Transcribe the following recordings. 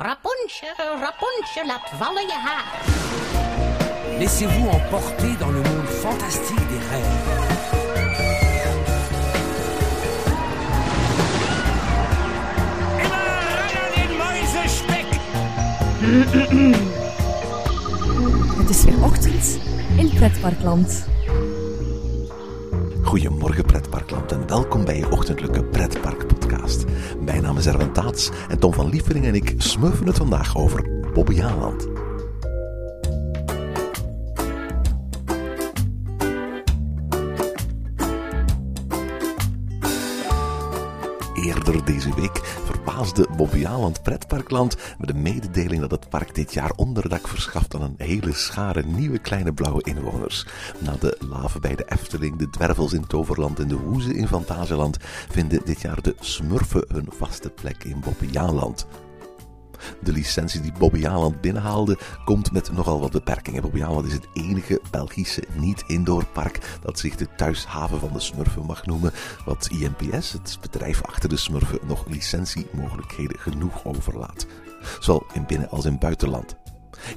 Rapunzel, Rapunzel, laat vallen je haar. Laissez-vous emporter dans le monde fantastique des rêves. Immer ran an den Mäusespeck! Het is weer ochtend in Pretparkland. Goedemorgen pretparkland en welkom bij je ochtendelijke pretparkpodcast. Mijn naam is Erwin Taats en Tom van Liefering en ik smuffen het vandaag over Bobbejaanland. Eerder deze week verbaasde Bobbejaanland Pretparkland met de mededeling dat het park dit jaar onderdak verschaft aan een hele schare nieuwe kleine blauwe inwoners. Na de laven bij de Efteling, de dwervels in Toverland en de hoezen in Fantasieland vinden dit jaar de smurfen hun vaste plek in Bobbejaanland. De licentie die Bobbejaanland binnenhaalde komt met nogal wat beperkingen. Bobbejaanland is het enige Belgische niet-indoorpark dat zich de thuishaven van de smurfen mag noemen, wat INPS, het bedrijf achter de smurfen, nog licentiemogelijkheden genoeg overlaat. Zowel in binnen- als in buitenland.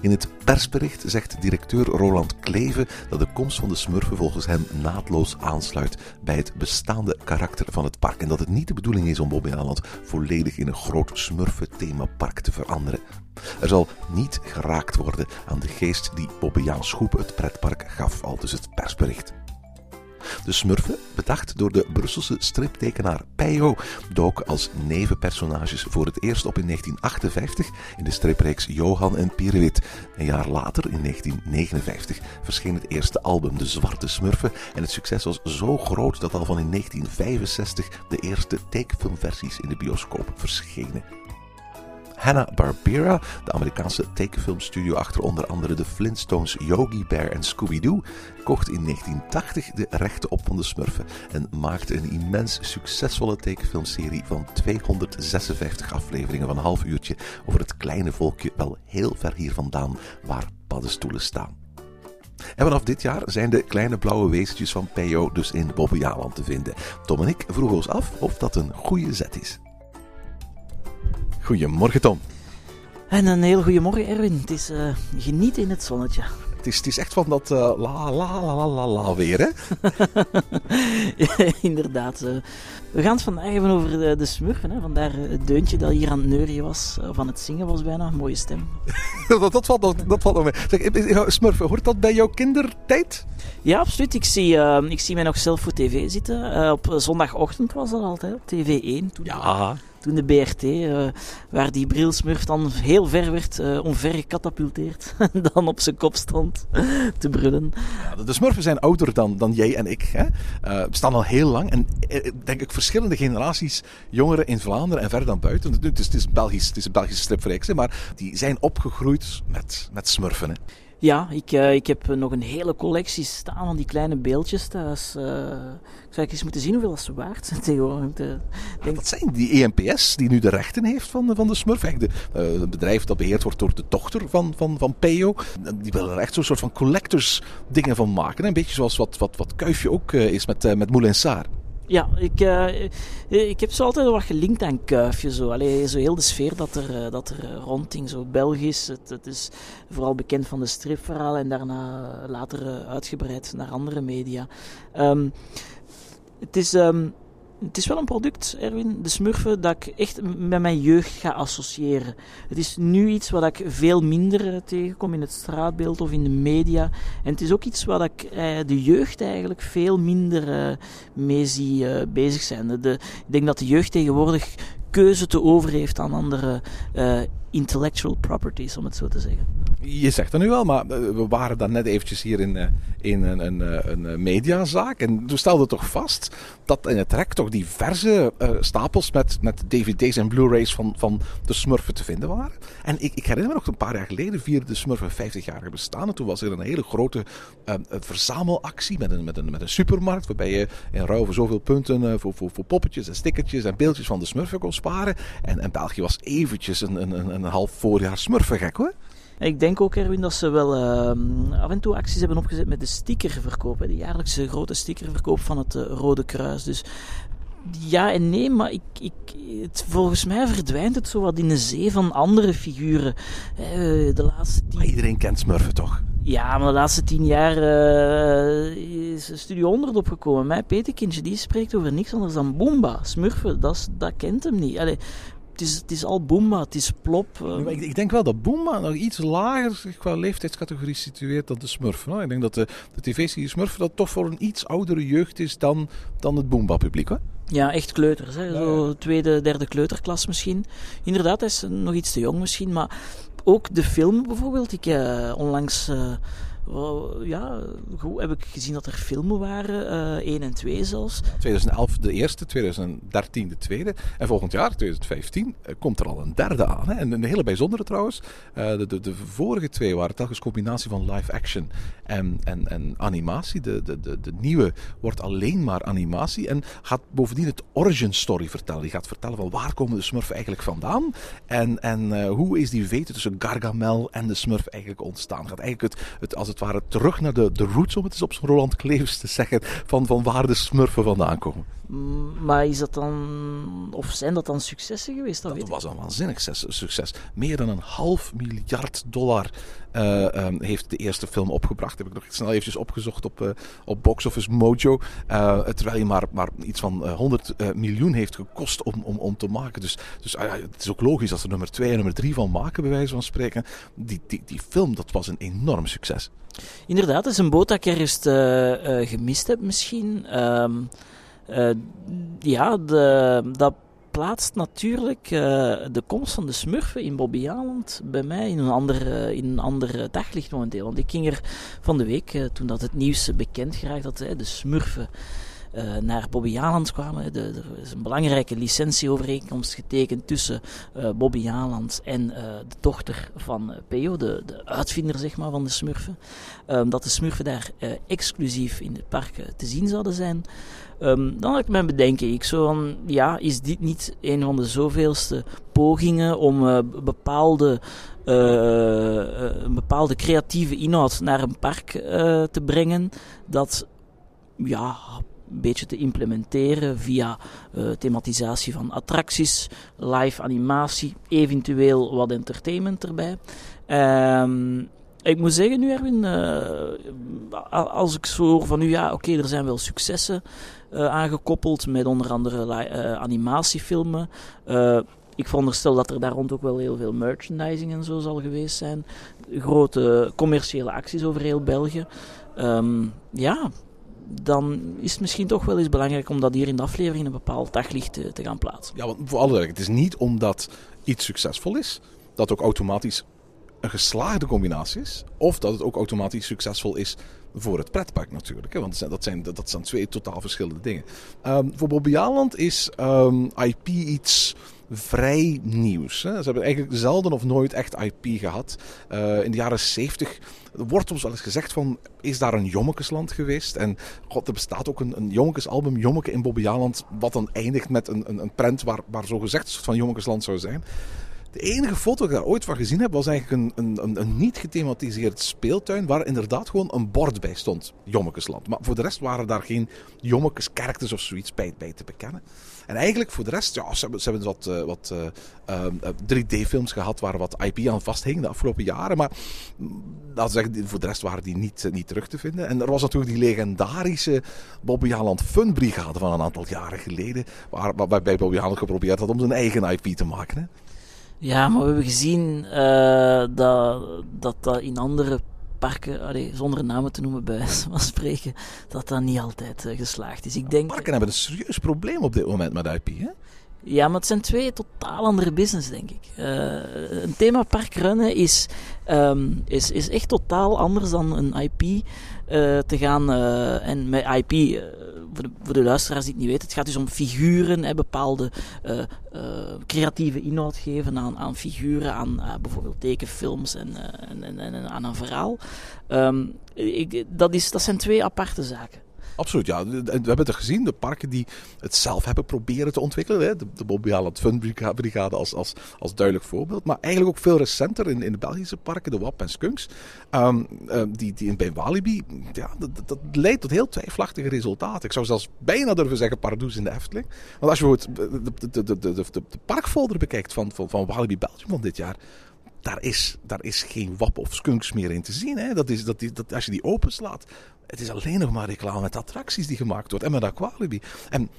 In het persbericht zegt directeur Roland Kleven dat de komst van de smurfen volgens hem naadloos aansluit bij het bestaande karakter van het park en dat het niet de bedoeling is om Bobbejaanland volledig in een groot smurfen-themapark te veranderen. Er zal niet geraakt worden aan de geest die Bobbejaan Schoep het pretpark gaf, al dus het persbericht. De Smurfen, bedacht door de Brusselse striptekenaar Peyo, dook als nevenpersonages voor het eerst op in 1958 in de stripreeks Johan en Pierrewit. Een jaar later, in 1959, verscheen het eerste album De Zwarte Smurfen en het succes was zo groot dat al van in 1965 de eerste tekenfilmversies in de bioscoop verschenen. Hanna-Barbera, de Amerikaanse tekenfilmstudio achter onder andere de Flintstones, Yogi Bear en Scooby-Doo, kocht in 1980 de rechten op van de Smurfen en maakte een immens succesvolle tekenfilmserie van 256 afleveringen van een half uurtje over het kleine volkje wel heel ver hier vandaan waar paddenstoelen staan. En vanaf dit jaar zijn de kleine blauwe wezentjes van Peyo dus in Bobbejaanland te vinden. Tom en ik vroegen ons af of dat een goede zet is. Goedemorgen Tom. En een heel goede morgen, Erwin. Het is uh, genieten in het zonnetje. Het is, het is echt van dat uh, la la la la la weer, hè? ja, inderdaad. Uh, we gaan het vandaag hebben over de, de smurfen. Hè? Vandaar het deuntje dat hier aan het neurien was. Aan het zingen was bijna. Mooie stem. dat, dat, valt, dat, dat valt nog mee. Zeg, smurfen, hoort dat bij jouw kindertijd? Ja, absoluut. Ik zie, uh, ik zie mij nog zelf voor tv zitten. op zondagochtend was dat altijd, op TV1. Toen ja. Toen de BRT, uh, waar die brilsmurf dan heel ver werd, uh, omver gecatapulteerd. dan op zijn kop stond te brullen. Ja, de smurfen zijn ouder dan, dan jij en ik. Hè? Uh, bestaan al heel lang. En denk ik verschillende generaties jongeren in Vlaanderen en verder dan buiten. Het is, het is, Belgisch, het is een Belgische stripverreeks, maar die zijn opgegroeid met, met smurfen. Hè? Ja, ik, uh, ik heb nog een hele collectie staan van die kleine beeldjes thuis. Uh, ik zou eens moeten zien hoeveel ze waard zijn tegenwoordig. De, denk... Wat zijn die EMPS die nu de rechten heeft van, de, van de Smurf? Het uh, bedrijf dat beheerd wordt door de dochter van, van, van Peyo. Die willen er echt zo'n soort van collectors dingen van maken. Een beetje zoals wat, wat, wat Kuifje ook is met, met Moulin Saar. Ja, ik, uh, ik heb zo altijd wat gelinkt aan Kuifje. Zo. Allee, zo heel de sfeer dat er, uh, dat er rondging. Zo Belgisch. Het, het, is vooral bekend van de stripverhalen en daarna later uitgebreid naar andere media. Um, het is... Um, het is wel een product, Erwin, de Smurfen, dat ik echt met mijn jeugd ga associëren. Het is nu iets wat ik veel minder tegenkom in het straatbeeld of in de media. En het is ook iets wat ik eh, de jeugd eigenlijk veel minder uh, mee zie uh, bezig zijn. De, ik denk dat de jeugd tegenwoordig keuze te over heeft aan andere uh, intellectual properties, om het zo te zeggen. Je zegt het nu wel, maar we waren dan net eventjes hier in, in een, een, een mediazaak. En toen stelden toch vast dat in het rek toch diverse stapels met, met dvd's en blu-rays van, van de Smurfen te vinden waren. En ik, ik herinner me nog een paar jaar geleden vierde de Smurfen 50-jarige bestaan. En toen was er een hele grote uh, verzamelactie met een, met, een, met een supermarkt. Waarbij je in ruil voor zoveel punten voor, voor, voor poppetjes en stickertjes en beeldjes van de Smurfen kon sparen. En, en België was eventjes een, een, een, een half voorjaar Smurfengek hoor. Ik denk ook, Erwin, dat ze wel uh, af en toe acties hebben opgezet met de stickerverkoop. Hè, de jaarlijkse grote stickerverkoop van het uh, Rode Kruis. Dus ja en nee, maar ik, ik, het, volgens mij verdwijnt het zo wat in een zee van andere figuren. Eh, de laatste tien... Maar iedereen kent Smurfen toch? Ja, maar de laatste tien jaar uh, is Studio 100 opgekomen. Mijn Peterkindje die spreekt over niks anders dan Boomba. Smurfen, dat, dat kent hem niet. Allee, het is, het is al Boomba, het is plop. Uh. Ik, ik, denk wel dat Boomba nog iets lager qua leeftijdscategorie situeert dan de. Hoor. Ik denk dat de, de tv-serie Smurfen dat toch voor een iets oudere jeugd is dan, dan het Boomba-publiek. Ja, echt kleuters. Hè. Zo tweede, derde kleuterklas misschien. Inderdaad, hij is nog iets te jong misschien, maar ook de film bijvoorbeeld. Ik uh, onlangs uh, ja, goed, heb ik gezien dat er filmen waren, uh, eh, 1 en 2 zelfs. 2011 de eerste, 2013 de tweede. En volgend jaar, 2015, uh, komt er al een derde aan. Hè? En een hele bijzondere trouwens. Uh, de, de, de, vorige twee waren telkens combinatie van live action en, en, en animatie. De, de, de, de nieuwe wordt alleen maar animatie en gaat bovendien het origin story vertellen. Die gaat vertellen van waar komen de smurfen eigenlijk vandaan en, en hoe is die veten tussen Gargamel en de smurf eigenlijk ontstaan. Gaat eigenlijk het, het, als het ware terug naar de, de roots, om het eens op zo'n Roland Klevers te zeggen, van, van waar de smurfen vandaan komen. Maar is dat dan, of zijn dat dan successen geweest? Dat, dat was een waanzinnig succes. Meer dan een half miljard dollar uh, um, heeft de eerste film opgebracht. Heb ik nog snel eventjes opgezocht op, uh, op Box Office Mojo. Uh, terwijl hij maar, maar iets van 100 miljoen heeft gekost om, om, om te maken. Dus, dus het is ook logisch als er nummer 2 en nummer 3 van maken, bij wijze van spreken. Die, die, die film, dat was een enorm succes. Inderdaad, is een boot dat ik ergens gemist heb misschien. Um, ja, de, dat plaatst natuurlijk uh, de komst van de smurfen in Bobbejaanland bij mij in een ander, uh, in een ander daglicht momenteel. Want ik ging er van de week, toen dat het nieuws bekend geraakt dat de smurfen naar Bobbejaanland kwamen. De, er is een belangrijke licentieovereenkomst getekend tussen Bobbejaanland en de dochter van Peo, de, de uitvinder zeg maar, van de smurfen. Ehm, dat de smurfen daar exclusief in het park te zien zouden zijn. Um, dan had ik mijn bedenken. Ik zo van, ja, is dit niet een van de zoveelste pogingen om bepaalde, een bepaalde creatieve inhoud naar een park te brengen dat, ja, een beetje te implementeren via thematisatie van attracties, live animatie, eventueel wat entertainment erbij. Um, ik moet zeggen nu, Erwin, als ik zo hoor van u, ja, oké, er zijn wel successen uh, aangekoppeld met onder andere animatiefilmen. Ik veronderstel dat er daar rond ook wel heel veel merchandising en zo zal geweest zijn. Grote commerciële acties over heel België. Um, ja, dan is het misschien toch wel eens belangrijk om dat hier in de aflevering een bepaald daglicht te, te gaan plaatsen. Ja, want voor alle het is niet omdat iets succesvol is, dat ook automatisch een geslaagde combinatie is. Of dat het ook automatisch succesvol is voor het pretpark natuurlijk. Hè? Want dat zijn, dat zijn twee totaal verschillende dingen. Um, voor Bobby Aland is ehm, IP iets vrij nieuws. Hè? Ze hebben eigenlijk zelden of nooit echt IP gehad. Uh, in de jaren 70 wordt ons wel eens gezegd van, is daar een Jommekesland geweest? En god, er bestaat ook een, een Jommekesalbum, Jommeke in Bobbejaanland, wat dan eindigt met een, een, een waar, waar zo gezegd een soort van Jommekesland zou zijn. De enige foto die ik daar ooit van gezien heb, was eigenlijk een, een, een, niet gethematiseerd speeltuin waar inderdaad gewoon een bord bij stond. Jommekesland. Maar voor de rest waren daar geen Jommekes of zoiets bij, bij te bekennen. En eigenlijk voor de rest, ja, ze hebben, ze wat, uh, wat uh, 3D-films gehad waar wat IP aan vasthing de afgelopen jaren. Maar dat zeggen, voor de rest waren die niet, niet terug te vinden. En er was natuurlijk die legendarische Bobby Haaland Fun Brigade van een aantal jaren geleden. Waar, waarbij Bobby Haaland geprobeerd had om zijn eigen IP te maken. Ja, maar we hebben gezien uh, dat, dat dat in andere parken, allee, zonder namen te noemen bij van spreken, dat dat niet altijd uh, geslaagd is. Ik denk, parken hebben een serieus probleem op dit moment met IP, hè? Ja, maar het zijn twee totaal andere business, denk ik. Uh, een themapark runnen is, um, is, is echt totaal anders dan een IP uh, te gaan. Uh, en met IP, voor, de, voor de luisteraars die het niet weten, het gaat dus om figuren, hè, bepaalde creatieve inhoud geven aan, aan figuren, aan bijvoorbeeld tekenfilms en, en, en, en, aan een verhaal. Um, ik, dat, is, dat zijn twee aparte zaken. Absoluut, ja. We hebben het gezien, de parken die het zelf hebben proberen te ontwikkelen. Hè. De, de Bobby Fun Brigade als, als, als duidelijk voorbeeld. Maar eigenlijk ook veel recenter in, in de Belgische parken, de WAP en Skunks. Um, die, die in, bij Walibi, ja, dat, leidt tot heel twijfelachtige resultaten. Ik zou zelfs bijna durven zeggen Pardoes in de Efteling. Want als je bijvoorbeeld de, de, de, de, de, de parkfolder bekijkt van, van, van Walibi Belgium van dit jaar daar is, daar is geen wap of skunks meer in te zien. Hè. Dat is, dat, dat, als je die openslaat, het is alleen nog maar reclame met attracties die gemaakt wordt en met Aqualibi. En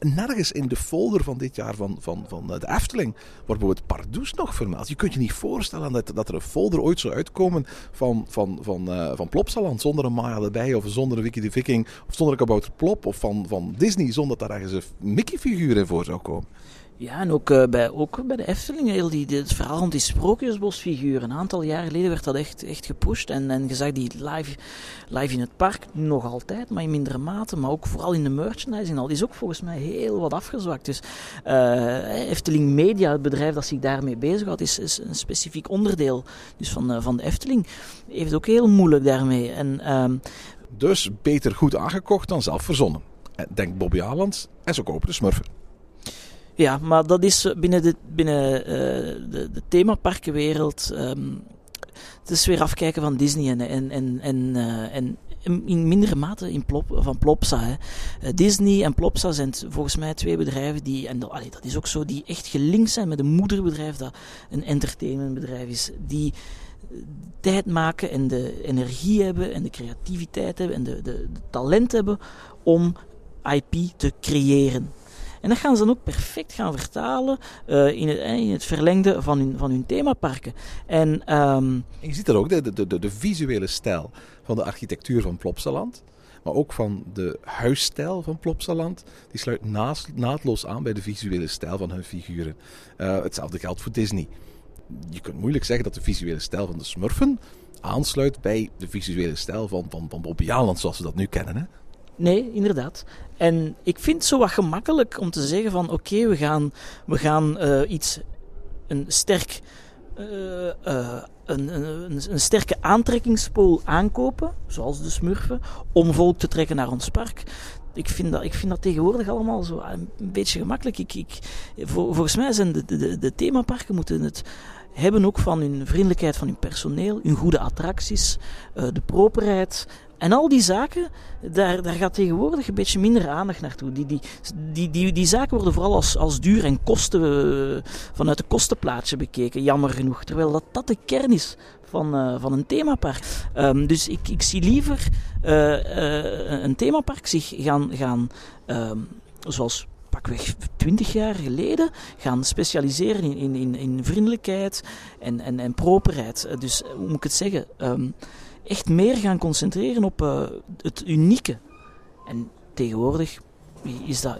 nergens in de folder van dit jaar van, van, van eh, de Efteling wordt bijvoorbeeld Pardoes nog vermeld. Je kunt je niet voorstellen dat, dat er een folder ooit zou uitkomen van, van, van, uh, van Plopsaland zonder een Maya erbij, of zonder een Wiki de Viking, of zonder een Kabouter Plop, of van, van Disney zonder dat daar ergens een Mickey-figuur in voor zou komen. Ja, en ook, uh, bij, ook bij de Efteling, heel die, het verhaal rond die sprookjesbosfiguren. Een aantal jaar geleden werd dat echt, echt gepusht. En, en je die live, live in het park, nog altijd, maar in mindere mate. Maar ook vooral in de merchandising al. Die is ook volgens mij heel wat afgezwakt. Dus uh, Efteling Media, het bedrijf dat zich daarmee bezighoudt, is, is een specifiek onderdeel dus van, uh, van de Efteling. Heeft het ook heel moeilijk daarmee. En, uh, dus beter goed aangekocht dan zelf verzonnen. Denk Bobby Aland en zo kopen de smurfen. Ja, maar dat is binnen de, binnen, uh, de, de themaparkenwereld. Um, het is weer afkijken van Disney en, en, en, en, uh, en in mindere mate in Plop, van Plopsa. Hè. Disney en Plopsa zijn volgens mij twee bedrijven die, en dat is ook zo, die echt gelinkt zijn met een moederbedrijf dat een entertainmentbedrijf is. Die tijd maken en de energie hebben en de creativiteit hebben en de, de talent hebben om IP te creëren. En dat gaan ze dan ook perfect gaan vertalen uh, in, het, in, het, verlengde van hun, van hun themaparken. En, en je ziet dat ook, de, de, de, visuele stijl van de architectuur van Plopsaland. Maar ook van de huisstijl van Plopsaland. Die sluit naadloos aan bij de visuele stijl van hun figuren. Uh, hetzelfde geldt voor Disney. Je kunt moeilijk zeggen dat de visuele stijl van de Smurfen aansluit bij de visuele stijl van, van, van zoals we dat nu kennen. Hè? Nee, inderdaad. En ik vind het zo wat gemakkelijk om te zeggen van oké, we gaan, we gaan uh, iets, een sterk, uh, uh, een, een, een, sterke aantrekkingspool aankopen, zoals de smurfen, om volk te trekken naar ons park. Ik vind dat, ik vind dat tegenwoordig allemaal zo een beetje gemakkelijk. Ik, ik, vol, volgens mij zijn de, de, de themaparken moeten het hebben ook van hun vriendelijkheid van hun personeel, hun goede attracties, de properheid en al die zaken, daar, daar gaat tegenwoordig een beetje minder aandacht naartoe. Die, die, die, die, die zaken worden vooral als, als duur en kosten, uh, vanuit de kostenplaatje bekeken, jammer genoeg. Terwijl dat, dat de kern is van, uh, van een themapark. Um, dus ik, ik zie liever uh, een themapark zich gaan, gaan um, zoals pakweg 20 jaar geleden gaan specialiseren in, in, in, vriendelijkheid en, en, en properheid. Dus hoe moet ik het zeggen? Um, echt meer gaan concentreren op uh, het unieke. En tegenwoordig is dat,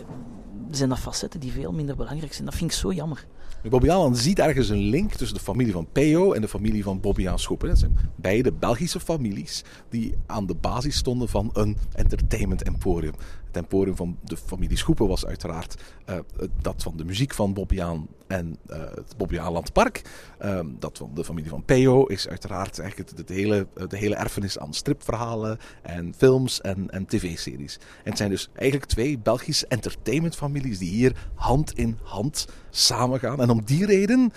zijn dat facetten die veel minder belangrijk zijn. Dat vind ik zo jammer. Bobby ziet ergens een link tussen de familie van Peo en de familie van Bobby Schoepen. Dat zijn beide Belgische families die aan de basis stonden van een entertainment emporium. Het emporium van de familie Schoepen was uiteraard uh, dat van de muziek van Bobbiaan en uh, het Bobbejaanland Park. Uh, dat van de familie van Peo is uiteraard eigenlijk het, hele, de hele erfenis aan stripverhalen en films en, en tv-series. En het zijn dus eigenlijk twee Belgische entertainmentfamilies die hier hand in hand samengaan. En om die reden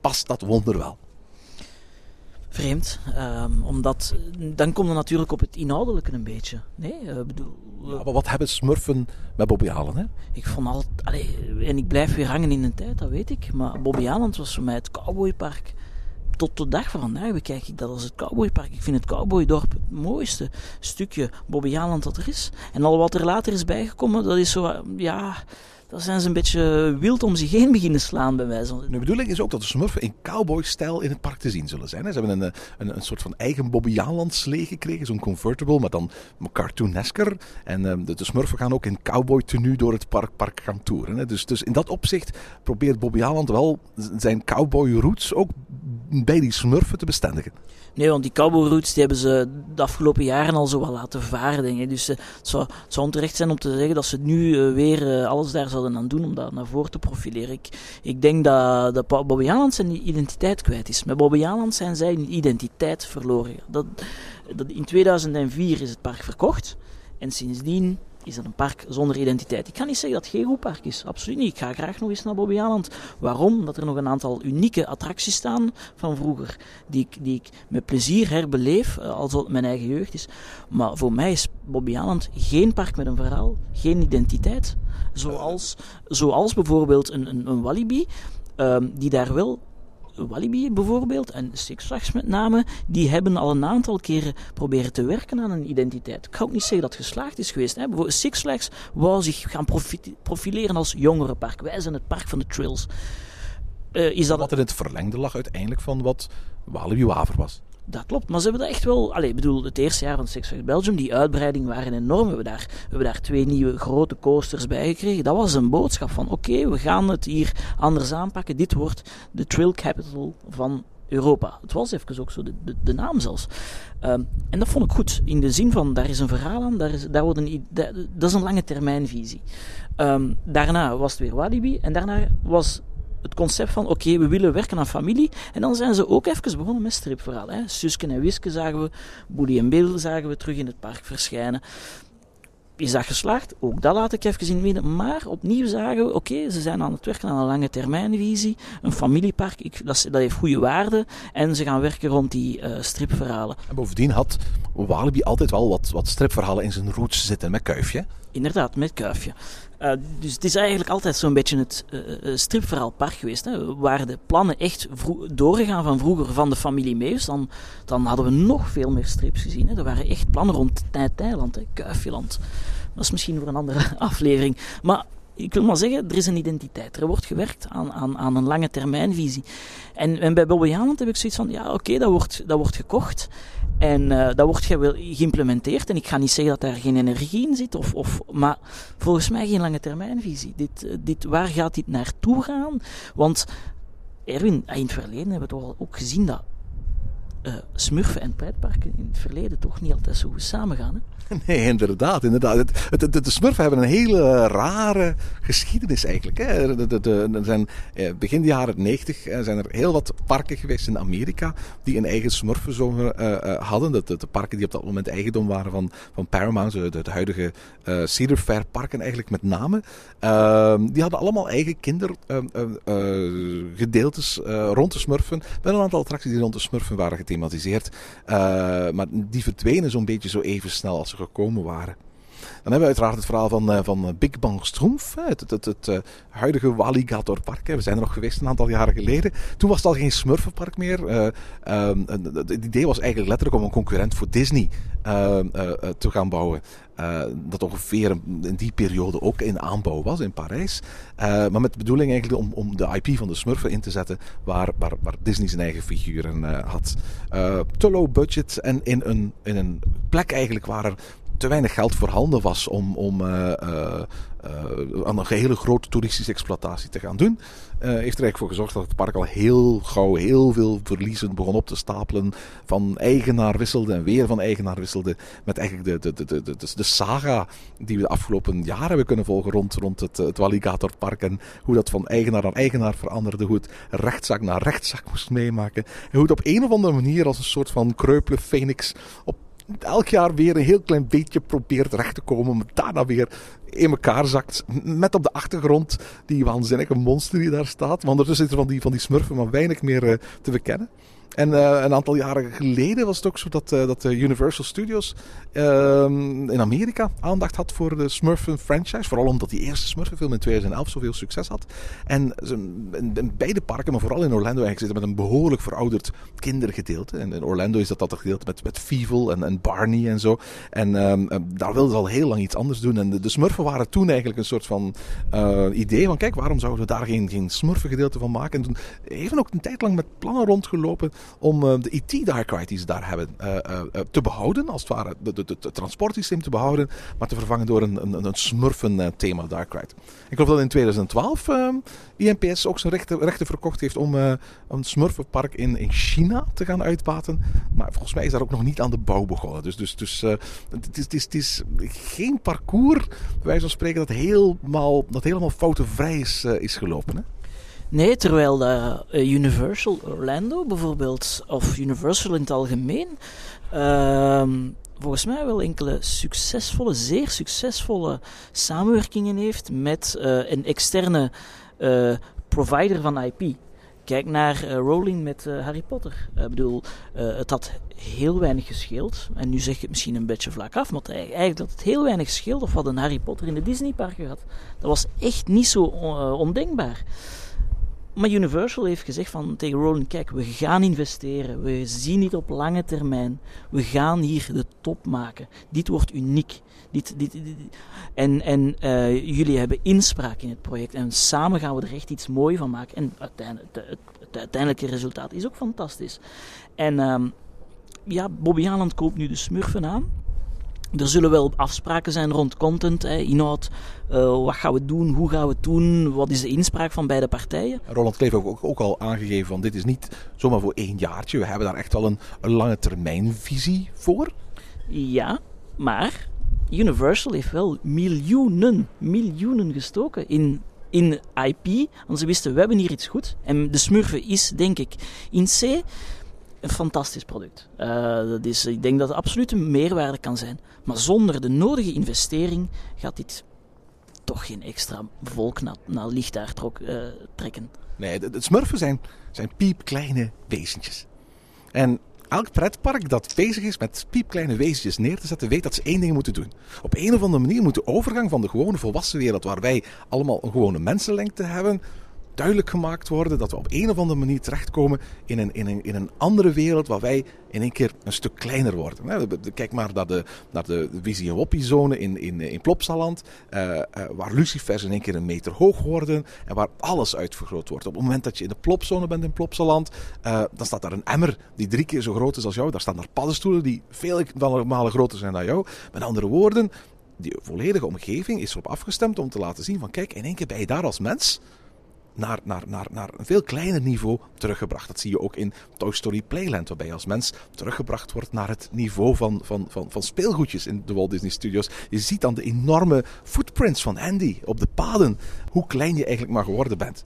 past dat wonder wel vreemd. Um, omdat, dan komt het natuurlijk op het inhoudelijke een beetje. Nee, uh, bedoel... Ja, maar wat hebben smurfen met Bobby Allen, hè? Ik vond al... En ik blijf weer hangen in de tijd, dat weet ik. Maar Bobby Allen was voor mij het cowboypark. Tot de dag van vandaag bekijk ik dat als het cowboypark. Ik vind het cowboydorp het mooiste stukje Bobby Allen dat er is. En al wat er later is bijgekomen, dat is zo... Ja dan zijn ze een beetje wild om zich heen beginnen slaan bij wijze van. De bedoeling is ook dat de smurfen in cowboy-stijl in het park te zien zullen zijn. Ze hebben een, een, een soort van eigen slee gekregen, zo'n convertible, maar dan cartoonesker. En um, de, de, smurfen gaan ook in cowboy tenue door het park, park gaan toeren. Hè. Dus, dus in dat opzicht probeert Bobbejaanland wel zijn cowboy roots ook bij die smurfen te bestendigen. Nee, want die cowboy roots die hebben ze de afgelopen jaren al zo wel laten varen. Denk ik. Dus uh, het, zou, het zou onterecht zijn om te zeggen dat ze nu uh, weer uh, alles daar zouden aan doen om dat naar voren te profileren. Ik, ik denk dat, dat Bobby Aland zijn identiteit kwijt is. Met Bobby Aland zijn zij hun identiteit verloren. Dat, dat, in 2004 is het park verkocht. En sindsdien is dat een park zonder identiteit. Ik ga niet zeggen dat het geen goed park is, absoluut niet. Ik ga graag nog eens naar Bobby Aland. Waarom? Dat er nog een aantal unieke attracties staan van vroeger, die ik, die ik met plezier herbeleef, als het mijn eigen jeugd is. Maar voor mij is Bobby Aland geen park met een verhaal, geen identiteit. Zoals, zoals bijvoorbeeld een, een, een Walibi, um, die daar wel Walibi bijvoorbeeld en Six Flags met name, die hebben al een aantal keren proberen te werken aan een identiteit. Ik ga ook niet zeggen dat het geslaagd is geweest. Hè. Six Flags wou zich gaan profileren als jongerenpark. Wij zijn het park van de trills. Uh, is dat... Wat in het verlengde lag uiteindelijk van wat Walibi Waver was. Dat klopt, maar ze hebben dat echt wel. Allee, ik bedoel, het eerste jaar van Six Flags Belgium, die uitbreiding waren enorm. We hebben daar, we hebben daar twee nieuwe grote coasters bij gekregen. Dat was een boodschap van: oké, we gaan het hier anders aanpakken. Dit wordt de Trail Capital van Europa. Het was even ook zo, de, de, naam zelfs. Um, en dat vond ik goed. In de zin van, daar is een verhaal aan, daar is, daar wordt een, dat, dat is een lange termijnvisie. Um, daarna was het weer Walibi en daarna was het concept van, oké, we willen werken aan familie. En dan zijn ze ook even begonnen met stripverhaal. Hè. Suske en Wiske zagen we, Boedie en Bill zagen we terug in het park verschijnen. Is dat geslaagd? Ook dat laat ik even het midden. Maar opnieuw zagen we, oké, ze zijn aan het werken aan een lange termijnvisie. Een familiepark, ik, dat, dat, heeft goede waarde. En ze gaan werken rond die uh, stripverhalen. En bovendien had Walibi altijd wel wat, wat stripverhalen in zijn roots zitten met Kuifje. Inderdaad, met Kuifje. Uh, dus het is eigenlijk altijd zo'n beetje het uh, stripverhaalpark geweest. Hè. Waren de plannen echt doorgegaan van vroeger van de familie Meus, dan, dan hadden we nog veel meer strips gezien. Hè. Er waren echt plannen rond Tijtijland, Kuifjeland. Dat is misschien voor een andere aflevering. Maar ik wil maar zeggen, er is een identiteit. Er wordt gewerkt aan, aan, aan een lange termijnvisie. En, en bij Bobby Haaland heb ik zoiets van, ja oké, dat, wordt, dat wordt gekocht. En uh, dat wordt geïmplementeerd. En ik ga niet zeggen dat daar geen energie in zit. Of, of, maar volgens mij geen lange termijnvisie. Dit, dit, waar gaat dit naartoe gaan? Want Erwin, in het verleden hebben we toch ook gezien dat uh, smurfen en pretparken in het verleden toch niet altijd zo goed samengaan. Nee, inderdaad. inderdaad. Het, het, de smurfen hebben een hele rare geschiedenis eigenlijk. Hè. De, de, zijn, eh, begin de jaren 90 zijn er heel wat parken geweest in Amerika die een eigen smurfenzomer uh, uh, hadden. De, de, parken die op dat moment eigendom waren van, van Paramount, de huidige uh, Cedar Fair parken eigenlijk met name. Ehm, die hadden allemaal eigen kindergedeeltes rond de smurfen. Met een aantal attracties die rond de smurfen waren gethematiseerd. maar die verdwenen zo'n beetje zo even snel als gekomen waren. Dan hebben we uiteraard het verhaal van, uh, van Big Bang Stroomf, het, het, het, het uh, huidige Walligator Park. We zijn er nog geweest een aantal jaren geleden. Toen was het al geen Smurfenpark meer. Uh, het idee was eigenlijk letterlijk om een concurrent voor Disney te gaan bouwen. Dat ongeveer in die periode ook in aanbouw was in Parijs. maar met de bedoeling eigenlijk om, om de IP van de Smurfen in te zetten waar, waar, Disney zijn eigen figuren had. te low budget en in een, in een plek eigenlijk waar er te weinig geld voorhanden was om, om uh, uh, aan een hele grote toeristische exploitatie te gaan doen, heeft er eigenlijk voor gezorgd dat het park al heel gauw heel veel verliezen begon op te stapelen. Van eigenaar wisselde en weer van eigenaar wisselde. Met eigenlijk de, de, de, de, de, saga die we de afgelopen jaren hebben kunnen volgen rond, rond het, het Walligatorpark. En hoe dat van eigenaar naar eigenaar veranderde. Hoe het rechtszak naar rechtszak moest meemaken. En hoe het op een of andere manier als een soort van kreupele phoenix op elk jaar weer een heel klein beetje probeert recht te komen. Maar daarna weer in elkaar zakt. Met op de achtergrond die waanzinnige monster die daar staat. Want ondertussen zitten van die, van die smurfen maar weinig meer uh, te bekennen. En uh, een aantal jaren geleden was het ook zo dat, uh, dat Universal Studios uh, in Amerika aandacht had voor de Smurfen franchise. Vooral omdat die eerste Smurfenfilm in 2011 zoveel succes had. En in, in beide parken, maar vooral in Orlando eigenlijk zitten met een behoorlijk verouderd kindergedeelte. En in Orlando is dat dat gedeelte met, met Fievel en, en Barney en zo. En um, daar wilden ze al heel lang iets anders doen. En de, de Smurfen waren toen eigenlijk een soort van idee van kijk, waarom zouden we daar geen, geen Smurfen gedeelte van maken? En toen even ook een tijd lang met plannen rondgelopen om eh, de IT Dark Ride die ze daar hebben eh, eh, te behouden. Als het ware het transportsysteem te behouden. Maar te vervangen door een, een, een smurfen eh, thema Dark Ride. Ik geloof dat in 2012 eh, INPS ook zijn rechten, verkocht heeft om een smurfenpark in, in China te gaan uitbaten. Maar volgens mij is daar ook nog niet aan de bouw begonnen. Dus, dus, dus het, is, het, is, is geen parcours, bij wijze van spreken, dat helemaal, dat helemaal foutenvrij is, is gelopen. Hè? Nee, terwijl eh, Universal Orlando bijvoorbeeld, of Universal in het algemeen, ehm, volgens mij wel enkele succesvolle, zeer succesvolle samenwerkingen heeft met eh, een externe eh, provider van IP. Kijk naar eh, Rowling met eh, Harry Potter. Ik bedoel, eh, het had heel weinig gescheeld. En nu zeg ik het misschien een beetje vlak af, maar eigenlijk had het heel weinig gescheeld of wat een Harry Potter in de Disneyparken gehad. Dat was echt niet zo eh, ondenkbaar. Maar Universal heeft gezegd van, tegen Rowling, kijk, we gaan investeren. We zien dit op lange termijn. We gaan hier de top maken. Dit wordt uniek. Dit, dit, En, en eh, jullie hebben inspraak in het project. En samen gaan we er echt iets moois van maken. En uiteindelijk, het uiteindelijke resultaat is ook fantastisch. En ehm, ja, Bobby Haaland koopt nu de Smurfen aan. Er zullen wel afspraken zijn rond content, hè, inhoud. eh, wat gaan we doen? Hoe gaan we het doen? Wat is de inspraak van beide partijen? Roland Kleef heeft ook, ook al aangegeven van dit is niet zomaar voor één jaartje. We hebben daar echt wel een, een lange termijn visie voor. Ja, maar Universal heeft wel miljoenen, miljoenen gestoken in, in IP. Want ze wisten, we hebben hier iets goed. En de Smurfen is, denk ik, in C een fantastisch product. Eh, dat is, ik denk dat het absoluut een meerwaarde kan zijn. Maar zonder de nodige investering gaat dit toch geen extra volk naar, naar trok, eh, trekken. Nee, de, de smurfen zijn, zijn piepkleine wezentjes. En elk pretpark dat bezig is met piepkleine wezentjes neer te zetten, weet dat ze één ding moeten doen. Op een of andere manier moet de overgang van de gewone volwassen wereld, waar wij allemaal een gewone mensenlengte hebben, duidelijk gemaakt worden dat we op een of andere manier terechtkomen in een, in een, in een andere wereld waar wij in één keer een stuk kleiner worden. De- Kijk maar naar de, naar de Wizzy en zone in, in, in Plopsaland, eh, eh, waar lucifers in één keer een meter hoog worden en waar alles uitvergroot wordt. Op het moment dat je in de Plopzone bent in Plopsaland, eh, dan staat daar een emmer die drie keer zo groot is als jou. Daar staan daar paddenstoelen die vele malen groter zijn dan jou. Met andere woorden, die volledige omgeving is erop afgestemd om te laten zien van kijk, in één keer ben je daar als mens naar, naar, naar, naar een veel kleiner niveau teruggebracht. Dat zie je ook in Toy Story Playland, waarbij je als mens teruggebracht wordt naar het niveau van, van, van, van speelgoedjes in de Walt Disney Studios. Je ziet dan de enorme footprints van Andy op de paden, hoe klein je eigenlijk maar geworden bent.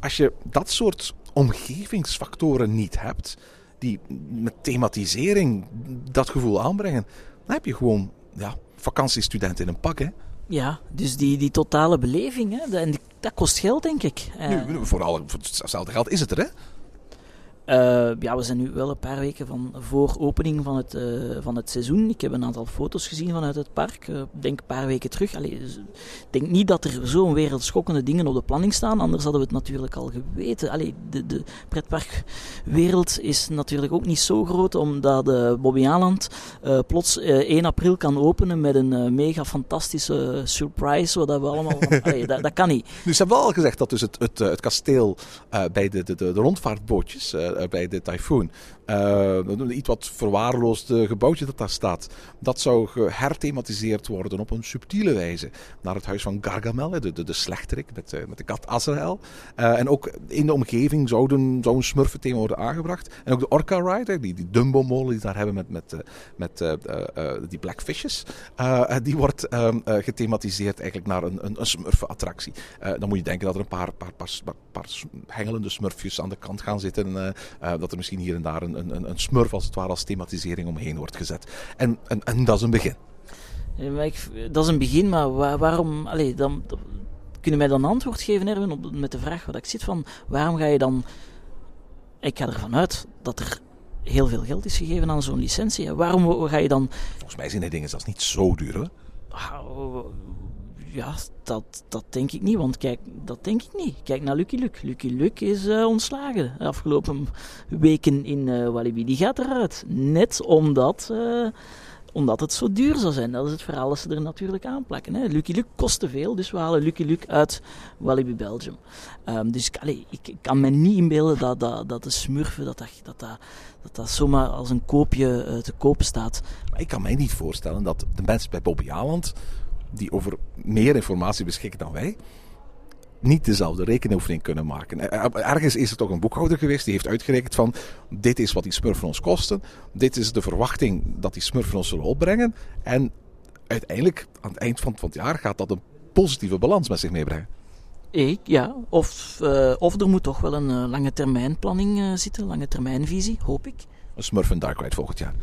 Als je dat soort omgevingsfactoren niet hebt, die met thematisering dat gevoel aanbrengen, dan heb je gewoon ja, vakantiestudent in een pak. Hè? Ja, dus die, die totale beleving, hè, dat, en dat kost geld, denk ik. Eh, Nu, voor, alle, voor hetzelfde geld is het er, hè? Eh, ja, we zijn nu wel een paar weken van voor opening van het, eh, van het seizoen. Ik heb een aantal foto's gezien vanuit het park. Ik denk een paar weken terug. Dus, ik denk niet dat er zo'n wereldschokkende dingen op de planning staan. Anders hadden we het natuurlijk al geweten. Allee, de, de pretparkwereld is natuurlijk ook niet zo groot. Omdat uh, Bobby Aland uh, plots uh, 1 april kan openen met een uh, mega fantastische surprise. Zodat we allemaal... Van, dat, kan niet. Nu, ze hebben wel al gezegd dat dus het, het, het kasteel uh, bij de, de, de, de rondvaartbootjes... Uh, bij de Typhoon. Uh, een iets wat verwaarloosde gebouwtje dat daar staat. Dat zou geherthematiseerd worden op een subtiele wijze. Naar het huis van Gargamel, de, de, de slechterik met, uh, met de kat Azrael. En ook in de omgeving zou een, zou een smurfenthema worden aangebracht. En ook de Orca Ride, die, die Dumbo-molen die daar hebben met, met, met die Blackfishes. die wordt um, gethematiseerd eigenlijk naar een, een, een smurfenattractie. dan moet je denken dat er een paar, paar, paar, paar hengelende smurfjes aan de kant gaan zitten. Uh, dat er misschien hier en daar een, een, een smurf als het ware als thematisering omheen wordt gezet. En, en, en dat is een begin. Ja, ik, dat is een begin, maar waar, waarom... Allee, dan, dan, kun je mij dan antwoord geven, Erwin, op, met de vraag wat ik zit van... Waarom ga je dan... Ik ga ervan uit dat er heel veel geld is gegeven aan zo'n licentie. Waarom ga je dan... Volgens mij zijn die dingen zelfs niet zo duur, hoor. Ja, dat, dat denk ik niet, want kijk, dat denk ik niet. Kijk naar Lucky Luke. Lucky Luke is uh, ontslagen de afgelopen weken in uh, Walibi. Die gaat eruit. Net omdat, uh, omdat het zo duur zou zijn. Dat is het verhaal dat ze er natuurlijk aanplakken. Hè. Lucky Luke kost te veel, dus we halen Lucky Luke uit Walibi Belgium. Um, dus ik, kan me niet inbeelden dat, dat, dat de smurfen, dat dat, dat, dat, dat, zomaar als een koopje te koop staat. Maar ik kan mij niet voorstellen dat de mensen bij Bobby Aland, die over meer informatie beschikken dan wij, niet dezelfde rekenoefening kunnen maken. Ergens is er toch een boekhouder geweest die heeft uitgerekend van dit is wat die smurfen ons kosten, dit is de verwachting dat die smurfen ons zullen opbrengen en uiteindelijk aan het eind van, van het jaar gaat dat een positieve balans met zich meebrengen. Ik, ja. Of, uh, of er moet toch wel een uh, lange termijn planning uh, zitten, lange termijnvisie, hoop ik. Een Smurf en Dark Ride volgend jaar.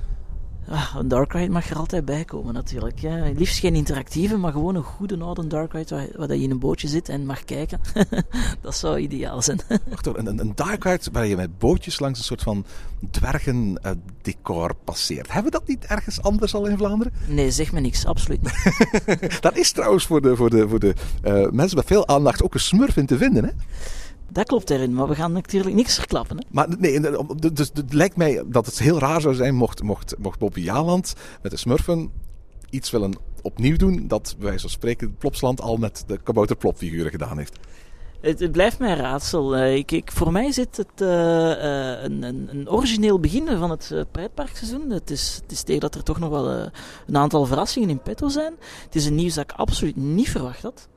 Ah, een Dark Ride mag er altijd bij komen natuurlijk. Ja. Liefst geen interactieve, maar gewoon een goede oude Dark Ride waar, waar je in een bootje zit en mag kijken. dat zou ideaal zijn. Wacht hoor, een, een Dark Ride waar je met bootjes langs een soort van dwergen uh, decor passeert. Hebben we dat niet ergens anders al in Vlaanderen? Nee, zeg me niks, absoluut niet. dat is trouwens voor de, voor de, voor de uh, mensen met veel aandacht ook een smurf in te vinden hè? Dat klopt erin, maar we gaan natuurlijk niks verklappen. Hè? Maar nee, dus het lijkt mij dat het heel raar zou zijn mocht, mocht, mocht Bobby Jaland met de Smurfen iets willen opnieuw doen dat bij wijze van spreken Plopsland al met de kabouterplopfiguren gedaan heeft. Het, het, blijft mij een raadsel. Uh, ik, ik, voor mij zit het uh, uh, een, een, een, origineel begin van het pretparkseizoen. Het is, het is tegen dat er toch nog wel een aantal verrassingen in petto zijn. Het is een nieuws dat ik absoluut niet verwacht had.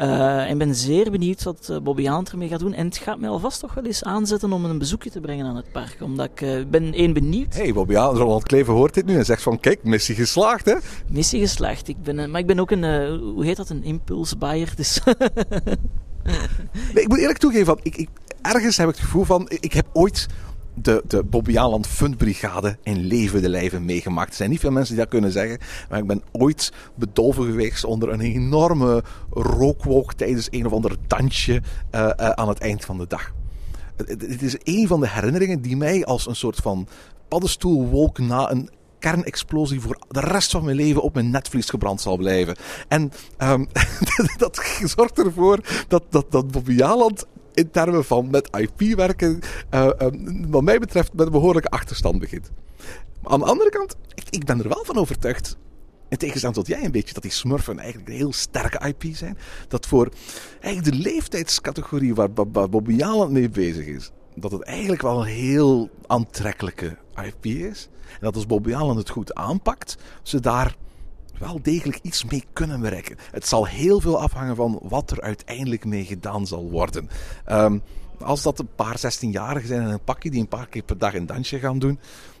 Uh, en ben zeer benieuwd wat uh, Bobby Haan ermee gaat doen. En het gaat mij alvast toch wel eens aanzetten om een bezoekje te brengen aan het park. Omdat ik uh, ben één benieuwd. hey, Bobby Haan, Ronald Kleven hoort dit nu en zegt van kijk, missie geslaagd hè? Missie geslaagd. Ik ben, maar ik ben ook een, hoe heet dat, een impulsbuyer. Dus nee, ik moet eerlijk toegeven, van, ik, ik, ergens heb ik het gevoel van, ik, ik heb ooit de, de Bobby Aland Fundbrigade in levende lijven meegemaakt. Er zijn niet veel mensen die dat kunnen zeggen. Maar ik ben ooit bedolven geweest onder een enorme rookwolk tijdens een of ander dansje uh, uh, aan het eind van de dag. Het is een van de herinneringen die mij als een soort van paddenstoelwolk na een kernexplosie voor de rest van mijn leven op mijn netvlies gebrand zal blijven. En um, dat zorgt ervoor dat, dat, dat Bobby in termen van met IP werken, uh, um, wat mij betreft, met een behoorlijke achterstand begint. Aan de andere kant, ik, ben er wel van overtuigd in tegenstelling tot jij een beetje, dat die smurfen eigenlijk een heel sterke IP zijn. Dat voor eigenlijk de leeftijdscategorie waar, waar Bobby Aland mee bezig is, dat het eigenlijk wel een heel aantrekkelijke IP is. En dat als Bobby het goed aanpakt, ze daar wel degelijk iets mee kunnen bereiken. Het zal heel veel afhangen van wat er uiteindelijk mee gedaan zal worden. Um, als dat een paar 16-jarigen zijn in een pakje die een paar keer per dag een dansje gaan doen,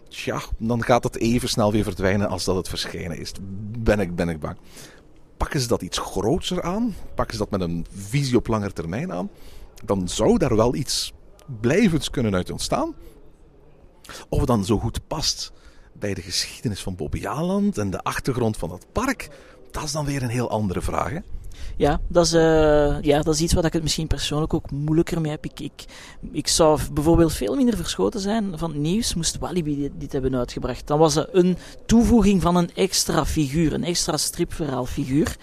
tja, dan gaat het even snel weer verdwijnen als dat het verschenen is. Ben ik, ben ik bang. Pakken ze dat iets groter aan, pakken ze dat met een visie op lange termijn aan, dan zou daar wel iets blijvends kunnen uit ontstaan. Of het dan zo goed past bij de geschiedenis van Bobbejaanland en de achtergrond van het park, dat is dan weer een heel andere vraag. Hè? Ja, dat is, uh, ja, dat is iets waar ik het misschien persoonlijk ook moeilijker mee heb. Ik, ik, ik zou bijvoorbeeld veel minder verschoten zijn van het nieuws moest Walibi dit, hebben uitgebracht. Dan was het een toevoeging van een extra figuur, een extra stripverhaalfiguur.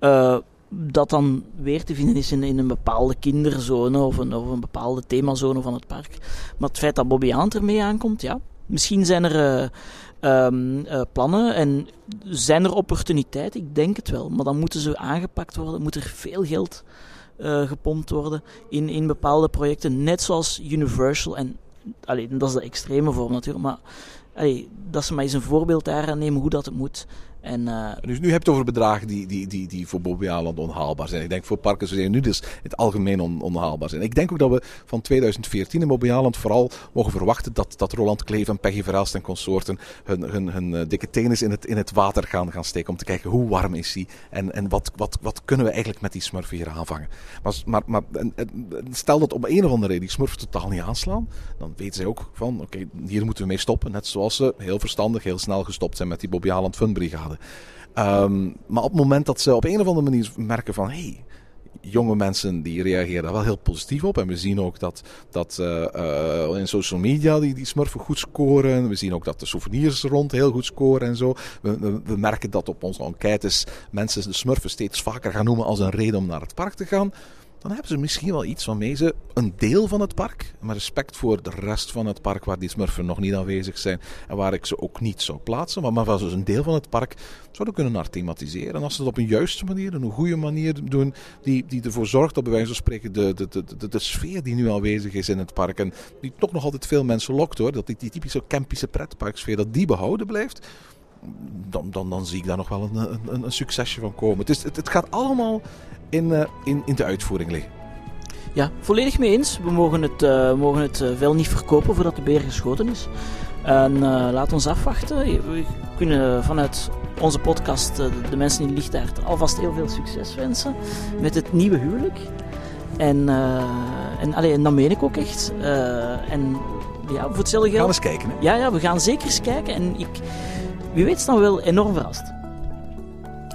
Uh, dat dan weer te vinden is in, een bepaalde kinderzone of een, of een bepaalde themazone van het park. Maar het feit dat Bobby Aant ermee aankomt, ja, Misschien zijn er uh, um, uh, plannen en zijn er opportuniteiten. Ik denk het wel. Maar dan moeten ze aangepakt worden. Moet er veel geld uh, gepompt worden in, in bepaalde projecten. Net zoals Universal. En allee, dat is de extreme vorm natuurlijk. Maar allee, dat ze maar eens een voorbeeld daar aan nemen hoe dat het moet. En, uh, dus nu heb je het over bedragen die, die, die, die voor Bobby onhaalbaar zijn. Ik denk voor parken zoals nu dus het algemeen on, onhaalbaar zijn. Ik denk ook dat we van 2014 in Bobby Aland vooral mogen verwachten dat, dat Roland Kleef en Peggy Verhelst en consorten hun, hun, hun uh, dikke tennis in het, in het water gaan, gaan steken. Om te kijken hoe warm is hij en, en wat, wat, wat kunnen we eigenlijk met die smurfen hier aanvangen. Maar, maar, maar en, en, stel dat op een of andere reden die smurfen totaal niet aanslaan. Dan weten zij ook van oké, hier moeten we mee stoppen. Net zoals ze heel verstandig, heel snel gestopt zijn met die Bobby Funbrigade. Um, maar op het moment dat ze op een of andere manier merken van... Hey, jonge mensen die reageren daar wel heel positief op. En we zien ook dat, dat uh, uh, in social media die, die smurfen goed scoren. We zien ook dat de souvenirs rond heel goed scoren en zo. We, we, merken dat op onze enquêtes mensen de smurfen steeds vaker gaan noemen als een reden om naar het park te gaan. Dan hebben ze misschien wel iets waarmee ze een deel van het park, maar respect voor de rest van het park waar die smurfen nog niet aanwezig zijn en waar ik ze ook niet zou plaatsen, maar, maar ze een deel van het park zouden kunnen naar thematiseren. En als ze dat op een juiste manier, een goede manier doen, die, die ervoor zorgt dat bij wijze van spreken de, de, de, de, de sfeer die nu aanwezig is in het park en die toch nog altijd veel mensen lokt hoor, dat die, die typische campische pretparksfeer, dat die behouden blijft dan, dan, dan zie ik daar nog wel een, een, een succesje van komen. Het, is, het, het gaat allemaal in, uh, in, in de uitvoering liggen. Ja, volledig mee eens. We mogen het, uh, mogen het uh, wel niet verkopen voordat de beer geschoten is. En uh, laat ons afwachten. We kunnen vanuit onze podcast de mensen in Lichtaard alvast heel veel succes wensen met het nieuwe huwelijk. En, en, allee, en dat meen ik ook echt. en ja, voor hetzelfde geld... We gaan eens kijken. Hè? Ja, ja, we gaan zeker eens kijken. En ik, wie weet is dan wel enorm verrast.